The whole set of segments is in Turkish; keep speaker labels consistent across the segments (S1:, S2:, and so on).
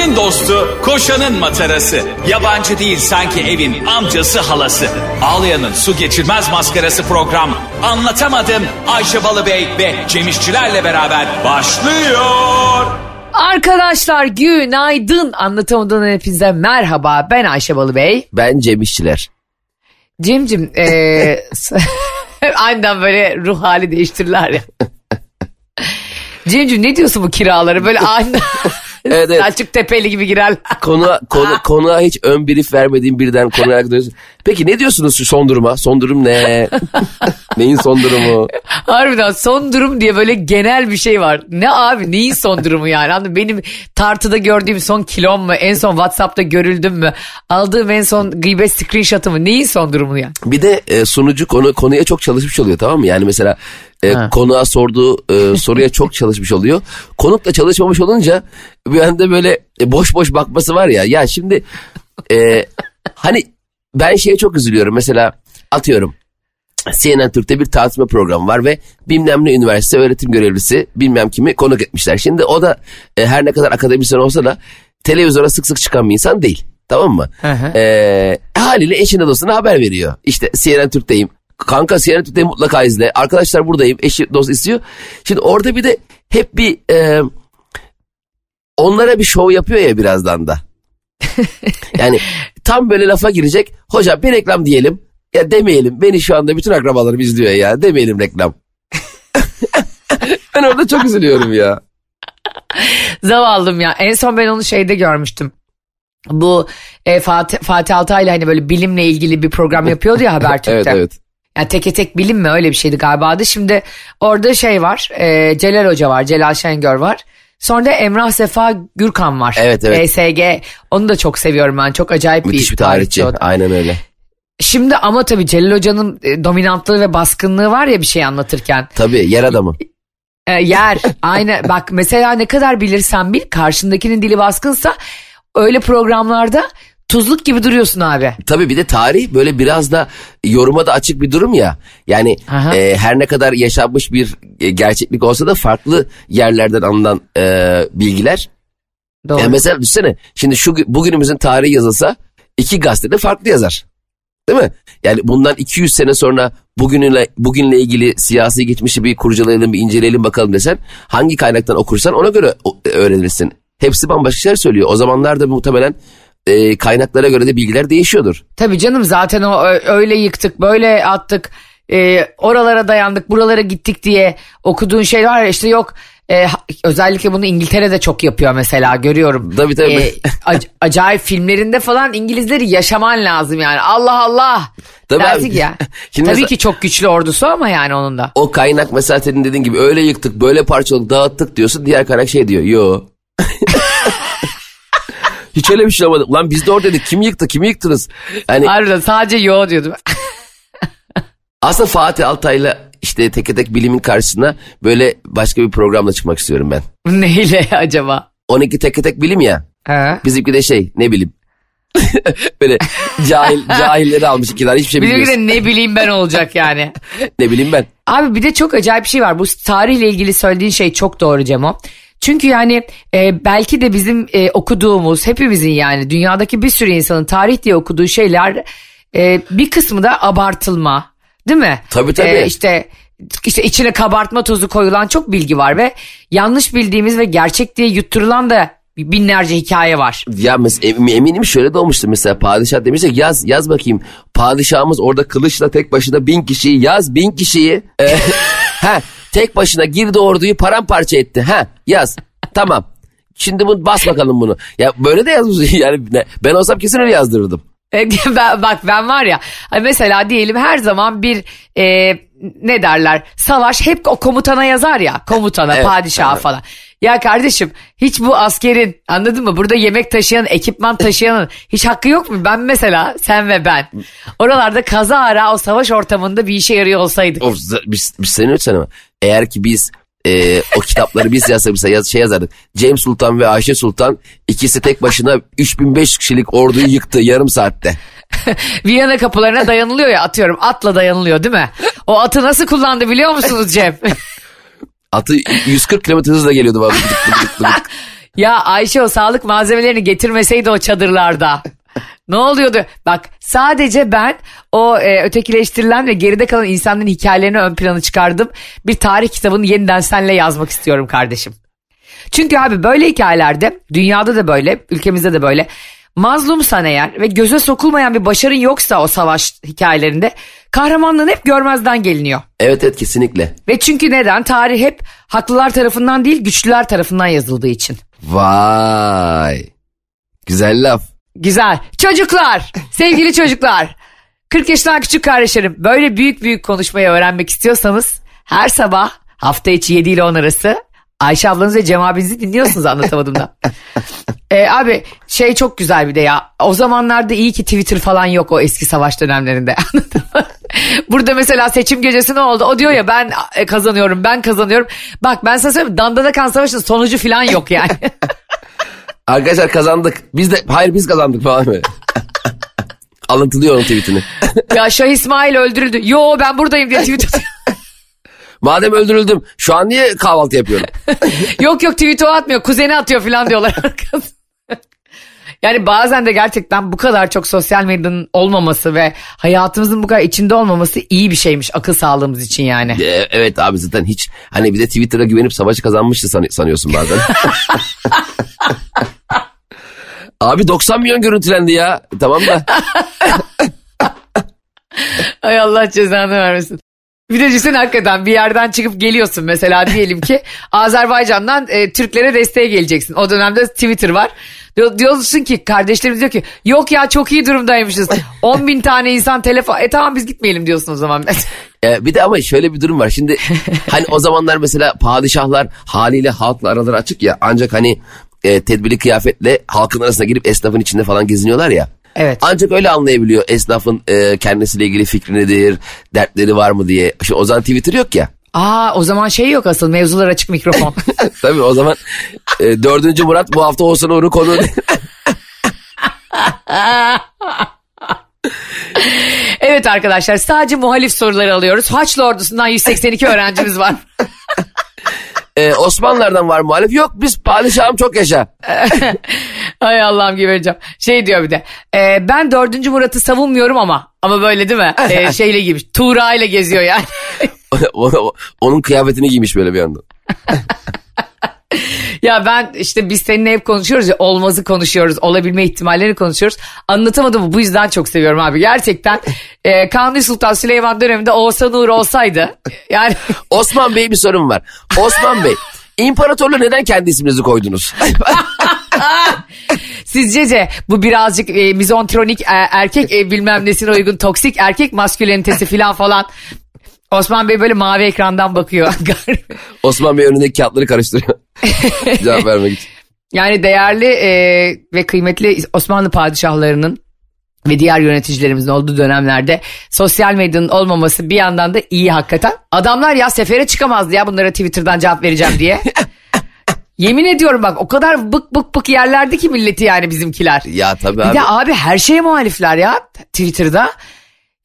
S1: Ayşe'nin dostu, koşanın matarası. Yabancı değil sanki evin amcası halası. Ağlayan'ın su geçirmez maskarası program. Anlatamadım Ayşe Balıbey ve Cemişçilerle beraber başlıyor.
S2: Arkadaşlar günaydın. Anlatamadığım hepinize merhaba. Ben Ayşe Balıbey.
S3: Ben Cem İşçiler.
S2: Cemcim eee aniden böyle ruh hali değiştirirler ya. Cemcim ne diyorsun bu kiraları böyle aniden
S3: Evet, evet.
S2: Selçuk Tepeli gibi girer.
S3: Konuğa, konu, konuğa hiç ön brief vermediğim birden konuya gidiyorsun. Peki ne diyorsunuz şu son duruma? Son durum ne? Neyin son durumu?
S2: Harbiden son durum diye böyle genel bir şey var. Ne abi neyin son durumu yani? Anladın? Benim tartıda gördüğüm son kilom mu? En son Whatsapp'ta görüldüm mü? Aldığım en son gıybet screenshot'ı mı? Neyin son durumu yani?
S3: Bir de e, sunucu konu konuya çok çalışmış oluyor tamam mı? Yani mesela e,
S2: Ha.
S3: konuğa sorduğu e, soruya çok çalışmış oluyor. Konuk da çalışmamış olunca bir anda böyle e, boş boş bakması var ya. Ya şimdi e, hani ben şeye çok üzülüyorum. Mesela atıyorum CNN Türk'te bir tartışma programı var ve bilmem ne üniversite öğretim görevlisi bilmem kimi konuk etmişler. Şimdi o da e, her ne kadar akademisyen olsa da televizyona sık sık çıkan bir insan değil. Tamam mı?
S2: Hı hı.
S3: E, haliyle eşine dostuna haber veriyor. İşte CNN Türk'teyim. Kanka CNN Türk'teyim mutlaka izle. Arkadaşlar buradayım. Eşi dost istiyor. Şimdi orada bir de hep bir e, onlara bir şov yapıyor ya birazdan da. Yani tam böyle lafa girecek. Hocam bir reklam diyelim. Ya demeyelim. Beni şu anda bütün akrabalarım izliyor ya. Demeyelim reklam. ben orada çok üzülüyorum ya.
S2: Zavallım ya. En son ben onu şeyde görmüştüm. Bu e, Fatih, Fatih Altaylı hani böyle bilimle ilgili bir program yapıyordu ya Habertürk'te.
S3: Evet evet.
S2: Yani teke tek bilim mi öyle bir şeydi galiba adı. Şimdi orada şey var e, Celal Hoca var Celal Şengör var. Sonra da Emrah Sefa Gürkan var.
S3: Evet, evet.
S2: ESG onu da çok seviyorum ben çok acayip
S3: Müthiş
S2: bir
S3: bir tarihçi.
S2: da.
S3: Aynen öyle.
S2: Şimdi ama tabii Celal Hoca'nın e, dominantlığı ve baskınlığı var ya bir şey anlatırken.
S3: Tabii yer adamı.
S2: E, yer aynı bak mesela ne kadar bilirsen bil karşındakinin dili baskınsa öyle programlarda tuzluk gibi duruyorsun abi.
S3: Tabii bir de tarih böyle biraz da yoruma da açık bir durum ya. Yani
S2: Aha.
S3: e, her ne kadar yaşanmış bir e, gerçeklik olsa da farklı yerlerden alınan e, bilgiler.
S2: Doğru.
S3: Yani mesela düşünsene şimdi şu bugünümüzün tarihi yazılsa iki gazetede farklı yazar. Değil mi? Yani bundan 200 sene sonra bugünle bugünle ilgili siyasi geçmişi bir kurcalayalım, bir inceleyelim bakalım desen hangi kaynaktan okursan ona göre o- öğrenirsin. Hepsi bambaşka şeyler söylüyor. O zamanlarda muhtemelen e, kaynaklara göre de bilgiler değişiyordur.
S2: Tabii canım zaten o öyle yıktık böyle attık e, oralara dayandık buralara gittik diye okuduğun şey var ya işte yok e, özellikle bunu İngiltere'de çok yapıyor mesela görüyorum.
S3: Tabii, tabii.
S2: E, ac- acayip filmlerinde falan İngilizleri yaşaman lazım yani Allah Allah.
S3: Tabii
S2: Dersin
S3: abi.
S2: ki ya.
S3: Şimdi
S2: Tabii
S3: mesela-
S2: ki çok güçlü ordusu ama yani onun da.
S3: O kaynak mesela senin dediğin gibi öyle yıktık, böyle parçaladık, dağıttık diyorsun. Diğer kaynak şey diyor. Yo. Hiç öyle bir şey olmadı. Ulan biz de oradaydık. Kim yıktı? Kimi yıktınız? Yani
S2: Harbiden sadece yo diyordum.
S3: aslında Fatih Altay'la işte tek tek bilimin karşısına böyle başka bir programla çıkmak istiyorum ben.
S2: Neyle acaba?
S3: 12 tek tek bilim ya.
S2: Ha?
S3: Bizimki de şey ne bileyim. böyle cahil cahilleri almış iki tane hiçbir şey
S2: Bizimki
S3: bilmiyorsun.
S2: de ne bileyim ben olacak yani.
S3: Ne bileyim ben.
S2: Abi bir de çok acayip bir şey var. Bu tarihle ilgili söylediğin şey çok doğru Cemo. Çünkü yani e, belki de bizim e, okuduğumuz hepimizin yani dünyadaki bir sürü insanın tarih diye okuduğu şeyler e, bir kısmı da abartılma değil mi?
S3: Tabii, tabii.
S2: E, işte işte içine kabartma tozu koyulan çok bilgi var ve yanlış bildiğimiz ve gerçek diye yutturulan da binlerce hikaye var.
S3: Ya mes- em- eminim şöyle de olmuştu mesela padişah demişti ki, yaz yaz bakayım padişahımız orada kılıçla tek başına bin kişiyi yaz bin kişiyi e, ha tek başına girdi orduyu paramparça etti ha yaz tamam şimdi bunu bas bakalım bunu ya böyle de yazmış yani ben olsam kesin öyle yazdırırdım.
S2: E, ben, bak ben var ya mesela diyelim her zaman bir e, ne derler savaş hep o komutana yazar ya komutana
S3: Evet,
S2: padişaha
S3: evet.
S2: falan. Ya kardeşim hiç bu askerin anladın mı burada yemek taşıyan ekipman taşıyanın hiç hakkı yok mu? Ben mesela sen ve ben oralarda kaza ara o savaş ortamında bir işe yarıyor olsaydık.
S3: Of, biz, biz seni lütfen ama eğer ki biz e, o kitapları biz yazsak mesela yaz, şey yazardık. Cem Sultan ve Ayşe Sultan ikisi tek başına 3500 kişilik orduyu yıktı yarım saatte.
S2: Viyana kapılarına dayanılıyor ya atıyorum atla dayanılıyor değil mi? O atı nasıl kullandı biliyor musunuz Cem?
S3: Atı 140 kilometre hızla geliyordu. Bıdık.
S2: Ya Ayşe o sağlık malzemelerini getirmeseydi o çadırlarda. Ne oluyordu? Bak sadece ben o e, ötekileştirilen ve geride kalan insanların hikayelerini ön plana çıkardım. Bir tarih kitabını yeniden senle yazmak istiyorum kardeşim. Çünkü abi böyle hikayelerde dünyada da böyle ülkemizde de böyle mazlumsan eğer ve göze sokulmayan bir başarın yoksa o savaş hikayelerinde kahramanlığın hep görmezden geliniyor.
S3: Evet evet kesinlikle.
S2: Ve çünkü neden? Tarih hep haklılar tarafından değil güçlüler tarafından yazıldığı için.
S3: Vay. Güzel laf.
S2: Güzel. Çocuklar, sevgili çocuklar. 40 yaşından küçük kardeşlerim böyle büyük büyük konuşmayı öğrenmek istiyorsanız her sabah hafta içi 7 ile 10 arası Ayşe ablanız ve Cem abinizi dinliyorsunuz anlatamadım da. Ee, abi şey çok güzel bir de ya. O zamanlarda iyi ki Twitter falan yok o eski savaş dönemlerinde. Burada mesela seçim gecesi ne oldu? O diyor ya ben e, kazanıyorum ben kazanıyorum. Bak ben sana söyleyeyim Dandada kan savaşının sonucu falan yok yani.
S3: Arkadaşlar kazandık. Biz de hayır biz kazandık falan böyle. Alıntılıyor onun tweetini.
S2: ya Şah İsmail öldürüldü. Yo ben buradayım diye tweet atıyor.
S3: Madem öldürüldüm şu an niye kahvaltı yapıyorum?
S2: yok yok tweet o atmıyor kuzeni atıyor falan diyorlar arkadaşlar. Yani bazen de gerçekten bu kadar çok sosyal medyanın olmaması ve hayatımızın bu kadar içinde olmaması iyi bir şeymiş akıl sağlığımız için yani.
S3: E, evet abi zaten hiç hani bir de Twitter'a güvenip savaşı kazanmıştı san- sanıyorsun bazen. abi 90 milyon görüntülendi ya. Tamam da.
S2: Ay Allah cezanı vermesin. Bir de düşünsene hakikaten bir yerden çıkıp geliyorsun mesela diyelim ki Azerbaycan'dan e, Türklere desteğe geleceksin. O dönemde Twitter var. Diyor, diyorsun ki kardeşlerimiz diyor ki yok ya çok iyi durumdaymışız. 10 bin tane insan telefon e tamam biz gitmeyelim diyorsun o zaman.
S3: E, bir de ama şöyle bir durum var. Şimdi hani o zamanlar mesela padişahlar haliyle halkla araları açık ya. Ancak hani e, tedbirli kıyafetle halkın arasına girip esnafın içinde falan geziniyorlar ya.
S2: Evet.
S3: Ancak öyle anlayabiliyor esnafın e, kendisiyle ilgili fikri nedir, dertleri var mı diye. Şimdi o zaman Twitter yok ya.
S2: Aa o zaman şey yok asıl mevzular açık mikrofon.
S3: Tabii o zaman e, dördüncü Murat bu hafta Oğuzhan Uğur'u konu...
S2: evet arkadaşlar sadece muhalif soruları alıyoruz. Haçlı ordusundan 182 öğrencimiz var.
S3: e, Osmanlılardan var muhalif. Yok biz padişahım çok yaşa.
S2: Ay Allah'ım gebereceğim. Şey diyor bir de. e, ben dördüncü Murat'ı savunmuyorum ama. Ama böyle değil mi? E, şeyle giymiş. Tuğra ile geziyor yani.
S3: Onun kıyafetini giymiş böyle bir anda.
S2: Ya ben işte biz seninle hep konuşuyoruz ya olmazı konuşuyoruz. Olabilme ihtimallerini konuşuyoruz. Anlatamadım bu yüzden çok seviyorum abi. Gerçekten e, Kanuni Sultan Süleyman döneminde Oğuzhan Uğur olsaydı. Yani
S3: Osman Bey bir sorun var. Osman Bey imparatorluğu neden kendi isminizi koydunuz?
S2: Sizce bu birazcık e, mizontronik e, erkek e, bilmem nesine uygun toksik erkek maskülenitesi falan falan. Osman Bey böyle mavi ekrandan bakıyor.
S3: Osman Bey önündeki kağıtları karıştırıyor. Cevap vermek için.
S2: yani değerli e, ve kıymetli Osmanlı padişahlarının ve diğer yöneticilerimizin olduğu dönemlerde sosyal medyanın olmaması bir yandan da iyi hakikaten. Adamlar ya sefere çıkamazdı ya bunlara Twitter'dan cevap vereceğim diye. Yemin ediyorum bak o kadar bık bık bık yerlerdi ki milleti yani bizimkiler.
S3: Ya tabii
S2: Bir
S3: abi.
S2: de abi her şeye muhalifler ya Twitter'da.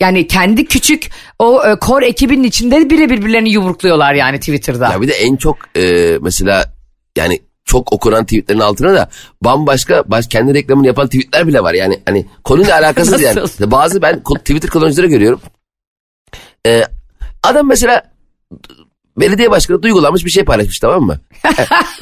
S2: Yani kendi küçük o e, kor ekibinin içinde bile birbirlerini yumrukluyorlar yani Twitter'da.
S3: Ya bir de en çok e, mesela yani çok okunan tweetlerin altına da bambaşka baş, kendi reklamını yapan tweetler bile var. Yani hani konuyla alakasız yani. Bazı ben Twitter kullanıcıları görüyorum. E, adam mesela belediye başkanı duygulanmış bir şey paylaşmış tamam mı?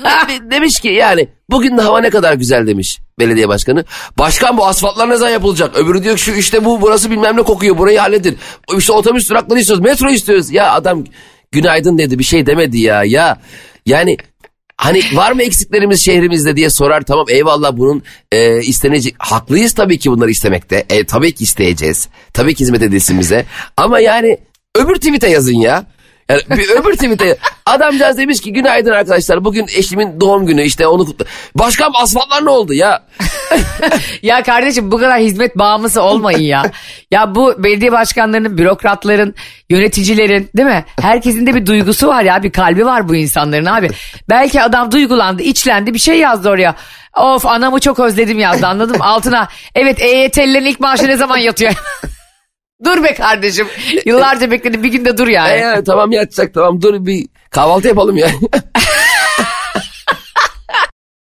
S3: De- demiş ki yani bugün de hava ne kadar güzel demiş belediye başkanı. Başkan bu asfaltlar ne zaman yapılacak? Öbürü diyor ki şu işte bu burası bilmem ne kokuyor burayı halledin. İşte otobüs durakları istiyoruz metro istiyoruz. Ya adam günaydın dedi bir şey demedi ya ya. Yani hani var mı eksiklerimiz şehrimizde diye sorar tamam eyvallah bunun e, istenecek haklıyız tabii ki bunları istemekte. E, tabii ki isteyeceğiz. Tabii ki hizmet edilsin bize. Ama yani öbür tweet'e yazın ya. Yani bir öbür tweet'e adamcağız demiş ki günaydın arkadaşlar bugün eşimin doğum günü işte onu kutla. Başkan asfaltlar ne oldu ya?
S2: Ya kardeşim bu kadar hizmet bağımlısı olmayın ya. ya bu belediye başkanlarının, bürokratların, yöneticilerin değil mi? Herkesin de bir duygusu var ya bir kalbi var bu insanların abi. Belki adam duygulandı, içlendi bir şey yazdı oraya. Of anamı çok özledim yazdı anladın mı? Altına evet EYT'lilerin ilk maaşı ne zaman yatıyor? dur be kardeşim. Yıllarca bekledim bir günde dur yani.
S3: E, ya, tamam yatacak tamam dur bir kahvaltı yapalım ya.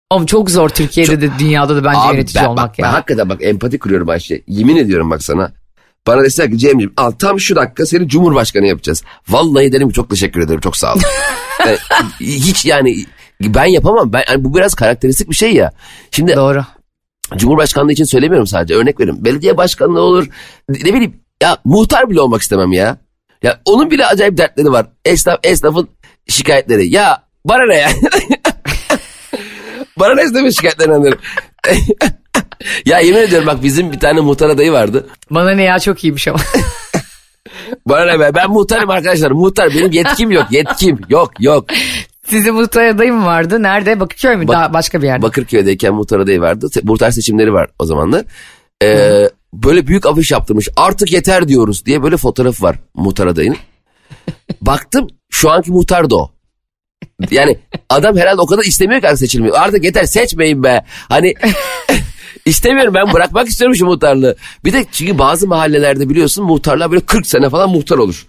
S2: Oğlum çok zor Türkiye'de de dünyada da bence
S3: Abi
S2: yönetici
S3: ben,
S2: olmak
S3: bak,
S2: ya.
S3: Ben hakikaten bak empati kuruyorum Ayşe. Yemin ediyorum bak sana. Bana deseler ki Cem'ciğim al tam şu dakika seni Cumhurbaşkanı yapacağız. Vallahi derim ki çok teşekkür ederim çok sağ ol. Yani hiç yani ben yapamam. Ben, yani bu biraz karakteristik bir şey ya. Şimdi
S2: Doğru.
S3: Cumhurbaşkanlığı için söylemiyorum sadece örnek veriyorum. Belediye başkanlığı olur ne bileyim ya muhtar bile olmak istemem ya. Ya onun bile acayip dertleri var. Esnaf, esnafın şikayetleri. Ya bana ne ya? bana ne esnafın şikayetlerini anlarım. ya yemin ediyorum bak bizim bir tane muhtar adayı vardı.
S2: Bana ne ya çok iyiymiş ama.
S3: Bana ne be ben muhtarım arkadaşlar. Muhtar benim yetkim yok yetkim yok yok.
S2: Sizin muhtar adayı mı vardı? Nerede? Bakırköy mü?
S3: Bak-
S2: Daha başka bir yerde.
S3: Bakırköy'deyken muhtar adayı vardı. Muhtar seçimleri var o zamanlar. Ee, böyle büyük afiş yaptırmış. Artık yeter diyoruz diye böyle fotoğraf var muhtar adayının. Baktım şu anki muhtar da o. Yani adam herhalde o kadar istemiyor ki artık seçilmiyor. Artık yeter seçmeyin be. Hani istemiyorum ben bırakmak istiyorum şu muhtarlığı. Bir de çünkü bazı mahallelerde biliyorsun muhtarlar böyle 40 sene falan muhtar olur.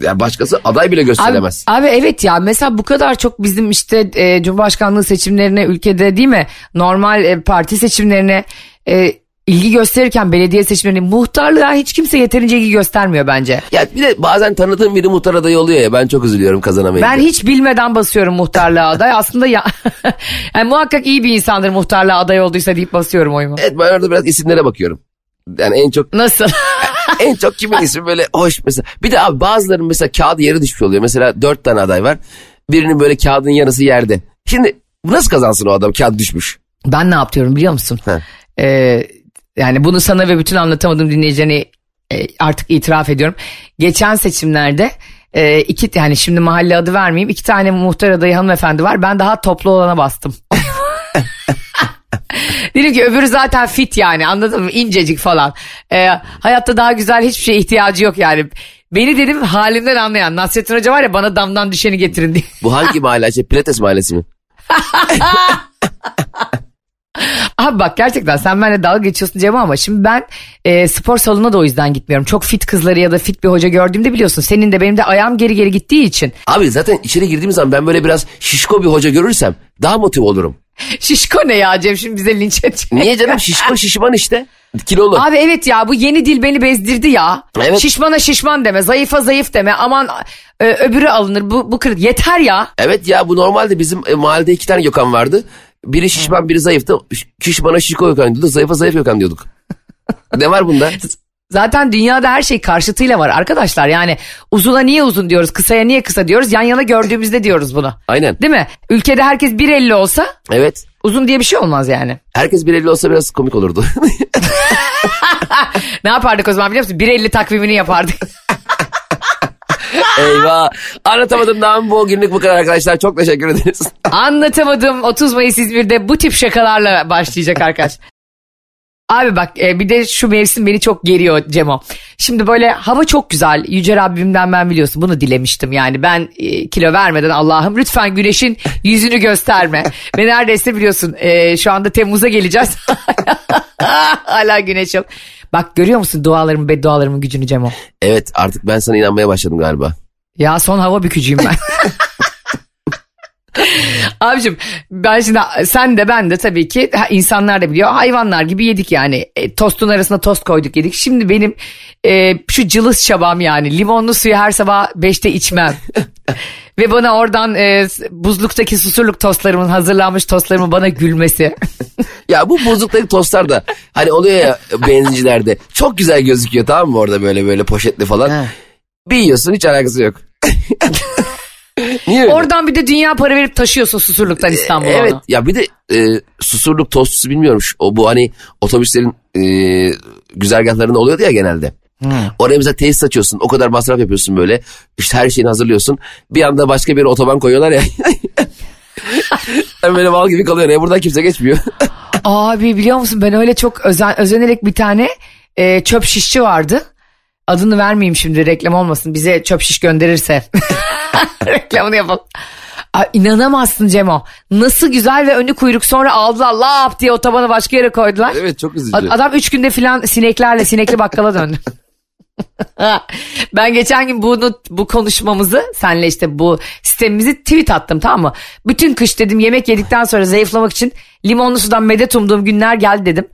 S3: Yani başkası aday bile
S2: Abi,
S3: gösteremez.
S2: abi evet ya mesela bu kadar çok bizim işte e, Cumhurbaşkanlığı seçimlerine ülkede değil mi normal e, parti seçimlerine e, ilgi gösterirken belediye seçimlerine muhtarlığa hiç kimse yeterince ilgi göstermiyor bence.
S3: Ya bir de bazen tanıdığım biri muhtar adayı oluyor ya ben çok üzülüyorum kazanamayınca.
S2: Ben hiç bilmeden basıyorum muhtarlığa aday. Aslında ya yani muhakkak iyi bir insandır muhtarlığa aday olduysa deyip basıyorum oyumu.
S3: Evet ben orada biraz isimlere bakıyorum. Yani en çok
S2: Nasıl?
S3: en çok kimin ismi böyle hoş mesela. Bir de abi bazılarının mesela kağıdı yere düşmüş oluyor. Mesela dört tane aday var. Birinin böyle kağıdın yarısı yerde. Şimdi nasıl kazansın o adam kağıt düşmüş?
S2: ben ne yapıyorum biliyor musun?
S3: He.
S2: Ee, yani bunu sana ve bütün anlatamadığım dinleyicilerine e, artık itiraf ediyorum. Geçen seçimlerde e, iki yani şimdi mahalle adı vermeyeyim iki tane muhtar adayı hanımefendi var. Ben daha toplu olana bastım. Dedim ki öbürü zaten fit yani anladın mı incecik falan. Ee, hayatta daha güzel hiçbir şeye ihtiyacı yok yani. Beni dedim halimden anlayan Nasrettin Hoca var ya bana damdan düşeni getirin diye.
S3: Bu hangi mahalle? Şey, Pilates mahallesi mi?
S2: Abi bak gerçekten sen benimle dalga geçiyorsun Cem ama şimdi ben e, spor salonuna da o yüzden gitmiyorum. Çok fit kızları ya da fit bir hoca gördüğümde biliyorsun senin de benim de ayağım geri geri gittiği için.
S3: Abi zaten içeri girdiğim zaman ben böyle biraz şişko bir hoca görürsem daha motive olurum.
S2: Şişko ne ya Cem şimdi bize linç edecek.
S3: Niye canım şişko şişman işte. Kilolu.
S2: Abi evet ya bu yeni dil beni bezdirdi ya.
S3: Evet.
S2: Şişmana şişman deme, zayıfa zayıf deme. Aman e, öbürü alınır. Bu bu kırık. Yeter ya.
S3: Evet ya bu normalde bizim e, mahallede iki tane Gökhan vardı. Biri şişman biri zayıftı. Şişmana şişko Gökhan diyorduk. Zayıfa zayıf Gökhan diyorduk. ne var bunda?
S2: Zaten dünyada her şey karşıtıyla var arkadaşlar. Yani uzuna niye uzun diyoruz, kısaya niye kısa diyoruz. Yan yana gördüğümüzde diyoruz bunu.
S3: Aynen.
S2: Değil mi? Ülkede herkes 1.50 olsa
S3: Evet.
S2: uzun diye bir şey olmaz yani.
S3: Herkes bir elli olsa biraz komik olurdu.
S2: Ne yapardık o zaman biliyor musun? 1.50 takvimini yapardık.
S3: Eyvah. Anlatamadım daha bu günlük bu kadar arkadaşlar. Çok teşekkür ederiz.
S2: Anlatamadım 30 Mayıs İzmir'de bu tip şakalarla başlayacak arkadaş. Abi bak e, bir de şu mevsim beni çok geriyor Cemo. Şimdi böyle hava çok güzel. Yüce Rabbimden ben biliyorsun bunu dilemiştim. Yani ben e, kilo vermeden Allah'ım lütfen güneşin yüzünü gösterme. Ve neredeyse biliyorsun e, şu anda Temmuz'a geleceğiz. Hala güneş yok. Bak görüyor musun dualarımın beddualarımın gücünü Cemo?
S3: evet artık ben sana inanmaya başladım galiba.
S2: Ya son hava bükücüyüm ben. Abicim ben şimdi sen de ben de tabii ki insanlar da biliyor hayvanlar gibi yedik yani E, tostun arasına tost koyduk yedik. Şimdi benim e, şu cılız çabam yani limonlu suyu her sabah beşte içmem. Ve bana oradan e, buzluktaki susurluk tostlarımın hazırlanmış tostlarımın bana gülmesi.
S3: Ya bu bozluktaki tostlar da hani oluyor ya benzincilerde. Çok güzel gözüküyor tamam mı orada böyle böyle poşetli falan. Bir yiyorsun hiç alakası yok. Niye öyle?
S2: oradan bir de dünya para verip taşıyorsun susurluktan İstanbul'a
S3: Evet
S2: onu.
S3: ya bir de e, susurluk tostçusu bilmiyorum. O bu hani otobüslerin e, güzergahlarında oluyordu ya genelde. Oraya mesela tesis açıyorsun. O kadar masraf yapıyorsun böyle. İşte her şeyini hazırlıyorsun. Bir anda başka bir otoban koyuyorlar ya. Böyle mal gibi kalıyorsun. Ya buradan kimse geçmiyor.
S2: Abi biliyor musun ben öyle çok özen, özenerek bir tane e, çöp şişçi vardı. Adını vermeyeyim şimdi reklam olmasın bize çöp şiş gönderirse. Reklamını yapalım. Aa, inanamazsın Cemo. Nasıl güzel ve önü kuyruk sonra aldılar lap diye otobanı başka yere koydular.
S3: evet çok üzücü.
S2: Adam üç günde filan sineklerle sinekli bakkala döndü. ben geçen gün bunu bu konuşmamızı senle işte bu sistemimizi tweet attım tamam mı? Bütün kış dedim yemek yedikten sonra zayıflamak için limonlu sudan medet umduğum günler geldi dedim.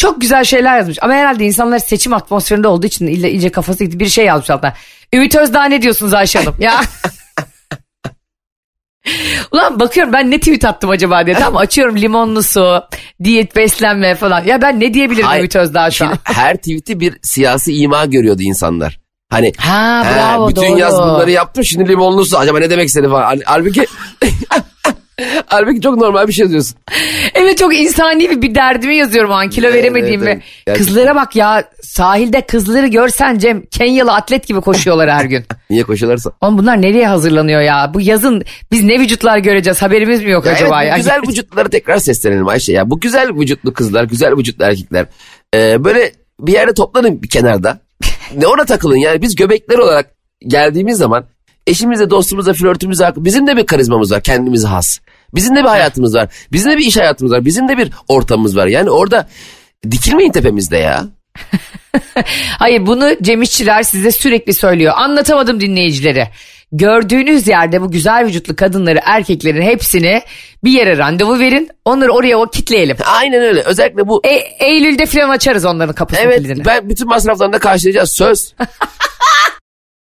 S2: Çok güzel şeyler yazmış ama herhalde insanlar seçim atmosferinde olduğu için illa iyice kafası gitti bir şey yazmış altına. Ümit Özdağ ne diyorsunuz Ayşe Hanım? Ya. Ulan bakıyorum ben ne tweet attım acaba diye. Tamam açıyorum limonlu su, diyet beslenme falan. Ya ben ne diyebilirim
S3: Hayır,
S2: Ümit Özdağ şu an?
S3: her tweet'i bir siyasi ima görüyordu insanlar. Hani
S2: Ha
S3: he,
S2: bravo
S3: bütün
S2: doğru.
S3: yaz bunları yaptım şimdi limonlu su acaba ne demek istedi falan. Hal- Halbuki halbuki çok normal bir şey yazıyorsun.
S2: Evet çok insani bir, bir derdimi yazıyorum o an kilo
S3: Evet,
S2: veremediğimi.
S3: evet, gerçekten.
S2: Kızlara bak ya sahilde kızları görsen Cem Kenyalı atlet gibi koşuyorlar her gün.
S3: Niye koşuyorlarsa.
S2: Oğlum bunlar nereye hazırlanıyor ya? Bu yazın biz ne vücutlar göreceğiz haberimiz mi yok
S3: Ya
S2: acaba?
S3: evet,
S2: ya?
S3: güzel vücutları tekrar seslenelim Ayşe ya. Bu güzel vücutlu kızlar, güzel vücutlu erkekler. Ee, böyle bir yerde toplanın bir kenarda. ne ona takılın yani biz göbekler olarak geldiğimiz zaman eşimizle, dostumuzla, flörtümüzle bizim de bir karizmamız var kendimize has. Bizim de bir hayatımız var. Bizim de bir iş hayatımız var. Bizim de bir ortamımız var. Yani orada dikilmeyin tepemizde ya.
S2: Hayır bunu Cem İşçiler size sürekli söylüyor. Anlatamadım dinleyicileri. Gördüğünüz yerde bu güzel vücutlu kadınları, erkeklerin hepsini bir yere randevu verin. Onları oraya o kitleyelim.
S3: Aynen öyle. Özellikle bu
S2: E, Eylül'de falan açarız onların kapısını
S3: Evet
S2: kilidini.
S3: ben bütün masraflarını da karşılayacağız söz.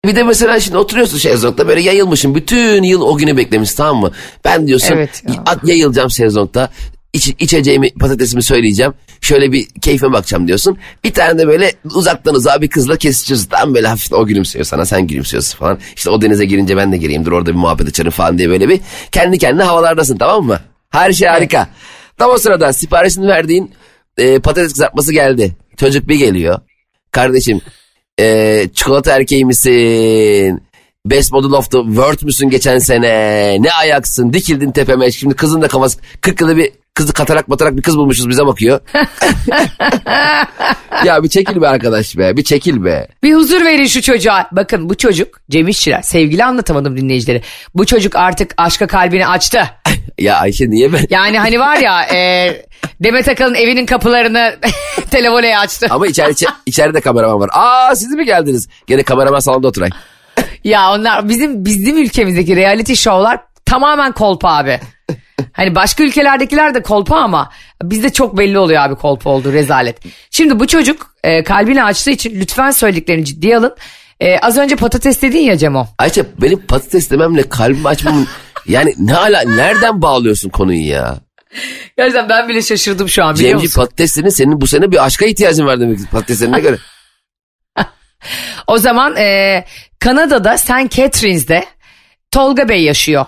S3: bir de mesela şimdi oturuyorsun şezlongda böyle yayılmışsın. Bütün yıl o günü beklemişsin tamam mı? Ben diyorsun
S2: Evet ya.
S3: at yayılacağım şezlongda. İç, içeceğimi patatesimi söyleyeceğim. Şöyle bir keyfime bakacağım diyorsun. Bir tane de böyle uzaktan uzağa bir kızla kesişiyorsun. Tam böyle hafif o gülümsüyor sana sen gülümsüyorsun falan. İşte o denize girince ben de gireyim dur orada bir muhabbet açarım falan diye böyle bir kendi kendine havalardasın tamam mı? Her şey harika. Tam o sırada siparişini verdiğin e, patates kızartması geldi. Çocuk bir geliyor. Kardeşim e, çikolata erkeği misin? Best Model of the World müsün geçen sene? Ne ayaksın? Dikildin tepeme. Şimdi kızın da kafası 40 yılda bir kızı katarak batarak bir kız bulmuşuz bize bakıyor. ya bir çekil be arkadaş be. Bir çekil be.
S2: Bir huzur verin şu çocuğa. Bakın bu çocuk Cem İşçiler sevgili anlatamadım dinleyicileri. Bu çocuk artık aşka kalbini açtı.
S3: Ya Ayşe niye ben?
S2: Yani hani var ya e, Demet Akalın evinin kapılarını televoleye açtı.
S3: Ama içeri, içe- içeride kameraman var. Aa siz mi geldiniz? Gene kameraman salonda oturay.
S2: Ya onlar bizim bizim ülkemizdeki reality show'lar tamamen kolpa abi. Hani başka ülkelerdekiler de kolpa ama bizde çok belli oluyor abi kolpa olduğu rezalet. Şimdi bu çocuk e, kalbini açtığı için lütfen söylediklerini ciddiye alın. E, az önce patates dedin ya Cemo.
S3: Ayşe benim patates dememle kalbimi açmamın yani ne ala nereden bağlıyorsun konuyu ya?
S2: Gerçekten ben bile şaşırdım şu an biliyor
S3: Cemci
S2: musun?
S3: senin bu sene bir aşka ihtiyacın var demek patateslerine göre.
S2: O zaman e, Kanada'da St. Catherines'de Tolga Bey yaşıyor.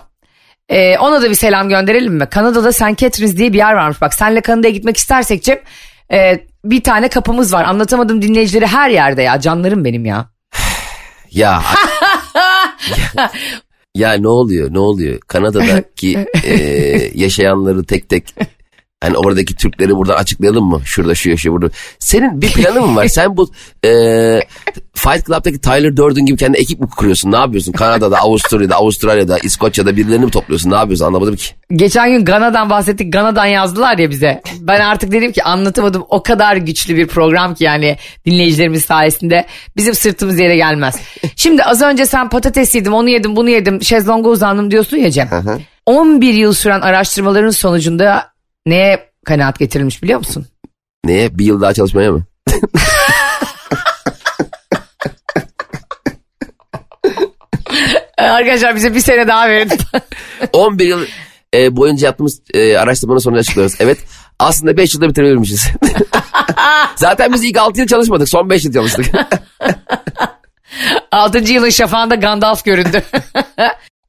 S2: E, ona da bir selam gönderelim mi? Kanada'da St. Catharines diye bir yer varmış. Bak senle Kanada'ya gitmek istersek Cem e, bir tane kapımız var. Anlatamadım dinleyicileri her yerde ya. Canlarım benim ya.
S3: Ya, ya ya ne oluyor ne oluyor? Kanada'daki e, yaşayanları tek tek hani oradaki Türkleri buradan açıklayalım mı? Şurada şu yaşıyor burada. Senin bir planın mı var? Sen bu e, Fight Club'daki Tyler Durden gibi kendi ekip mi kuruyorsun? Ne yapıyorsun? Kanada'da, Avusturya'da, Avustralya'da, İskoçya'da birilerini mi topluyorsun? Ne yapıyorsun? Anlamadım ki.
S2: Geçen gün Gana'dan bahsettik. Gana'dan yazdılar ya bize. Ben artık dedim ki anlatamadım. O kadar güçlü bir program ki yani dinleyicilerimiz sayesinde bizim sırtımız yere gelmez. Şimdi az önce sen patates yedim, onu yedim, bunu yedim, şezlonga uzandım diyorsun ya Cem. 11 yıl süren araştırmaların sonucunda neye kanaat getirilmiş biliyor musun?
S3: Neye? Bir yıl daha çalışmaya mı?
S2: Arkadaşlar bize bir sene daha verin.
S3: 11 yıl e, boyunca yaptığımız e, araştırmanın sonucu açıklıyoruz. Evet aslında 5 yılda bitirebilirmişiz. Zaten biz ilk 6 yıl çalışmadık son 5 yıl çalıştık.
S2: 6. yılın şafağında Gandalf göründü.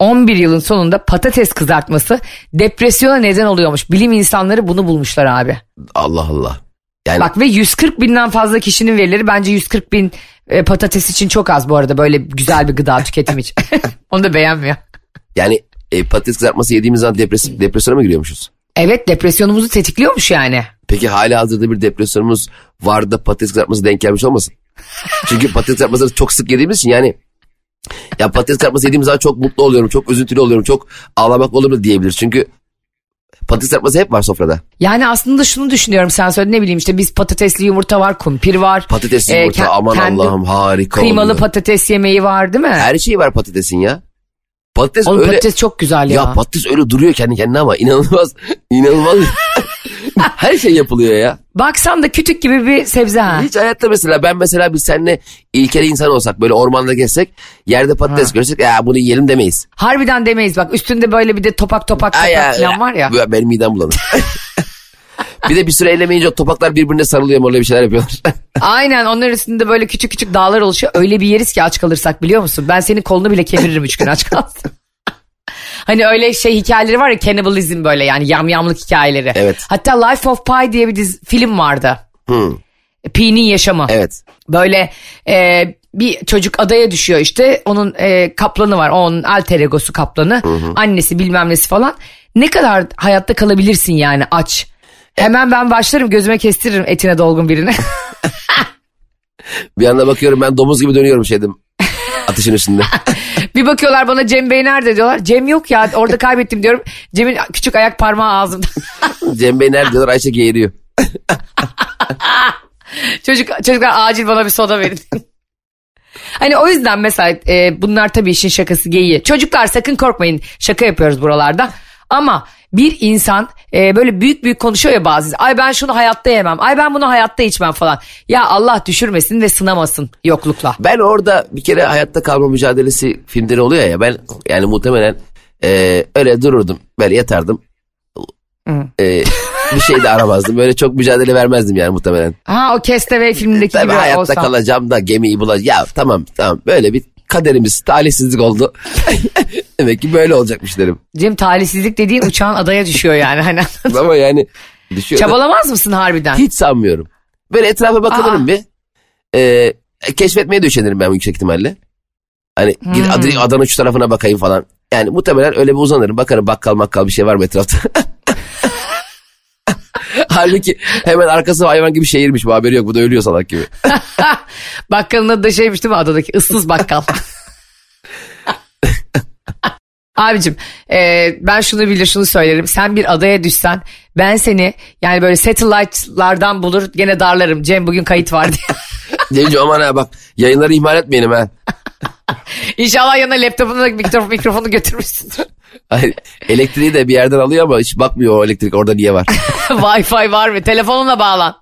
S2: 11 yılın sonunda patates kızartması depresyona neden oluyormuş. Bilim insanları bunu bulmuşlar abi.
S3: Allah Allah. Yani
S2: Bak ve 140 binden fazla kişinin verileri bence 140 bin e, patates için çok az bu arada böyle güzel bir gıda tüketim için. Onu da beğenmiyor.
S3: yani e, patates kızartması yediğimiz zaman depres depresyona mı giriyormuşuz?
S2: Evet depresyonumuzu tetikliyormuş yani.
S3: Peki hala hazırda bir depresyonumuz var da patates kızartması denk gelmiş olmasın? Çünkü patates kızartmasını çok sık yediğimiz için yani ya patates kızartması yediğim zaman çok mutlu oluyorum, çok üzüntülü oluyorum, çok ağlamak olur mu diyebilir. Çünkü Patates kızartması hep var sofrada.
S2: Yani aslında şunu düşünüyorum sen söyle ne bileyim işte biz patatesli yumurta var, kumpir var.
S3: Patatesli
S2: Ee,
S3: yumurta
S2: ke-
S3: aman Allah'ım harika
S2: Kıymalı
S3: oluyor.
S2: patates yemeği var değil mi?
S3: Her şey var patatesin ya. Patates
S2: Oğlum
S3: öyle...
S2: patates çok güzel ya.
S3: Ya patates öyle duruyor kendi kendine ama inanılmaz inanılmaz. Her şey yapılıyor ya.
S2: Baksan da kütük gibi bir sebze ha.
S3: Hiç hayatta mesela ben mesela biz seninle ilkeli insan olsak böyle ormanda gezsek yerde patates görsek ya bunu yiyelim demeyiz.
S2: Harbiden demeyiz bak üstünde böyle bir de topak topak topak falan var ya.
S3: Benim midem bulanır. bir de bir süre eylemeyince o topaklar birbirine sarılıyor öyle bir şeyler yapıyorlar.
S2: Aynen onların üstünde böyle küçük küçük dağlar oluşuyor. Öyle bir yeriz ki aç kalırsak biliyor musun? Ben senin kolunu bile kemiririm üç gün aç kalsın. Hani öyle şey hikayeleri var ya cannibalizm böyle yani yamyamlık hikayeleri.
S3: Evet.
S2: Hatta Life of Pi diye bir dizi, film vardı.
S3: Hı,
S2: Pi'nin yaşamı.
S3: evet.
S2: Böyle e, bir çocuk adaya düşüyor işte. Onun e, kaplanı var. Onun alter egosu kaplanı. Annesi bilmem nesi falan. Ne kadar hayatta kalabilirsin yani aç. Hemen ben başlarım gözüme kestiririm etine dolgun birini.
S3: Bir anda bakıyorum ben domuz gibi dönüyorum şeydim. Ateşin üstünde.
S2: bir bakıyorlar bana Cem Bey nerede diyorlar. Cem yok ya orada kaybettim diyorum. Cem'in küçük ayak parmağı ağzımda.
S3: Cem Bey nerede diyorlar Ayşe geğiriyor.
S2: Çocuk, çocuklar acil bana bir soda verin. Hani o yüzden mesela e, bunlar tabii işin şakası geyiği. Çocuklar sakın korkmayın şaka yapıyoruz buralarda. Ama bir insan e, böyle büyük büyük konuşuyor ya bazı. Ay ben şunu hayatta yemem. Ay ben bunu hayatta içmem falan. Ya Allah düşürmesin ve sınamasın yoklukla.
S3: Ben orada bir kere hayatta kalma mücadelesi filmleri oluyor ya ben yani muhtemelen e, öyle dururdum böyle yatardım. E, bir şey de aramazdım böyle çok mücadele vermezdim yani muhtemelen.
S2: Ha o Castaway filmindeki
S3: Tabii
S2: gibi
S3: hayatta
S2: olsam.
S3: kalacağım da gemiyi bulacağım. Ya tamam tamam böyle bir kaderimiz talihsizlik oldu. Demek ki böyle olacakmış derim.
S2: Cem talihsizlik dediğin uçağın adaya düşüyor yani. Hani
S3: Ama yani düşüyor. da-
S2: Çabalamaz mısın harbiden?
S3: Hiç sanmıyorum. Böyle etrafa bakılırım
S2: Aa.
S3: bir. Ee, keşfetmeye de üşenirim ben yüksek ihtimalle. Hani gidip
S2: Hmm.
S3: Ad- Adana şu tarafına bakayım falan. Yani muhtemelen öyle bir uzanırım. Bakarım bakkal makkal bir şey var mı etrafta. Halbuki hemen arkası hayvan gibi şehirmiş bu haberi yok. Bu da ölüyor salak gibi.
S2: Bakkalın adı da şeymiş değil mi adadaki ıssız bakkal. Abicim e, ben şunu bilir şunu söylerim. Sen bir adaya düşsen ben seni yani böyle satellite'lardan bulur gene darlarım. Cem bugün kayıt var diye.
S3: Cemciğim aman ha bak yayınları ihmal etmeyelim ha.
S2: İnşallah yanına laptopunu mikrofonu, mikrofonu götürmüşsündür.
S3: Ay, Elektriği de bir yerden alıyor ama hiç bakmıyor o elektrik orada niye var.
S2: Wi-Fi var mı? Telefonunla bağlan.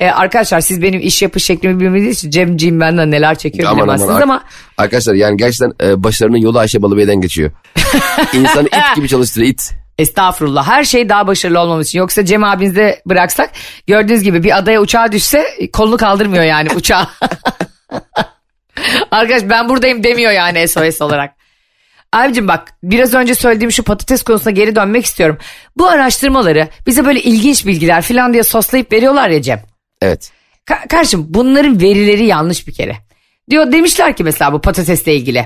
S2: E, arkadaşlar siz benim iş yapış şeklimi bilmediğiniz için Cemciğim benden neler çekiyor
S3: Aman
S2: bilemezsiniz
S3: aman.
S2: ama
S3: Arkadaşlar yani gerçekten e, başlarının yolu Ayşe Balıbey'den geçiyor. İnsanı it gibi çalıştırıyor it.
S2: Estağfurullah. Her şey daha başarılı olmamız için. Yoksa Cem abinize bıraksak gördüğünüz gibi bir adaya uçağa düşse kolunu kaldırmıyor yani uçağa. Arkadaş ben buradayım demiyor yani SOS olarak. Abicim bak biraz önce söylediğim şu patates konusuna geri dönmek istiyorum. Bu araştırmaları bize böyle ilginç bilgiler falan diye soslayıp veriyorlar ya Cem.
S3: Evet.
S2: Ka- karşım bunların verileri yanlış bir kere. Diyor demişler ki mesela bu patatesle ilgili.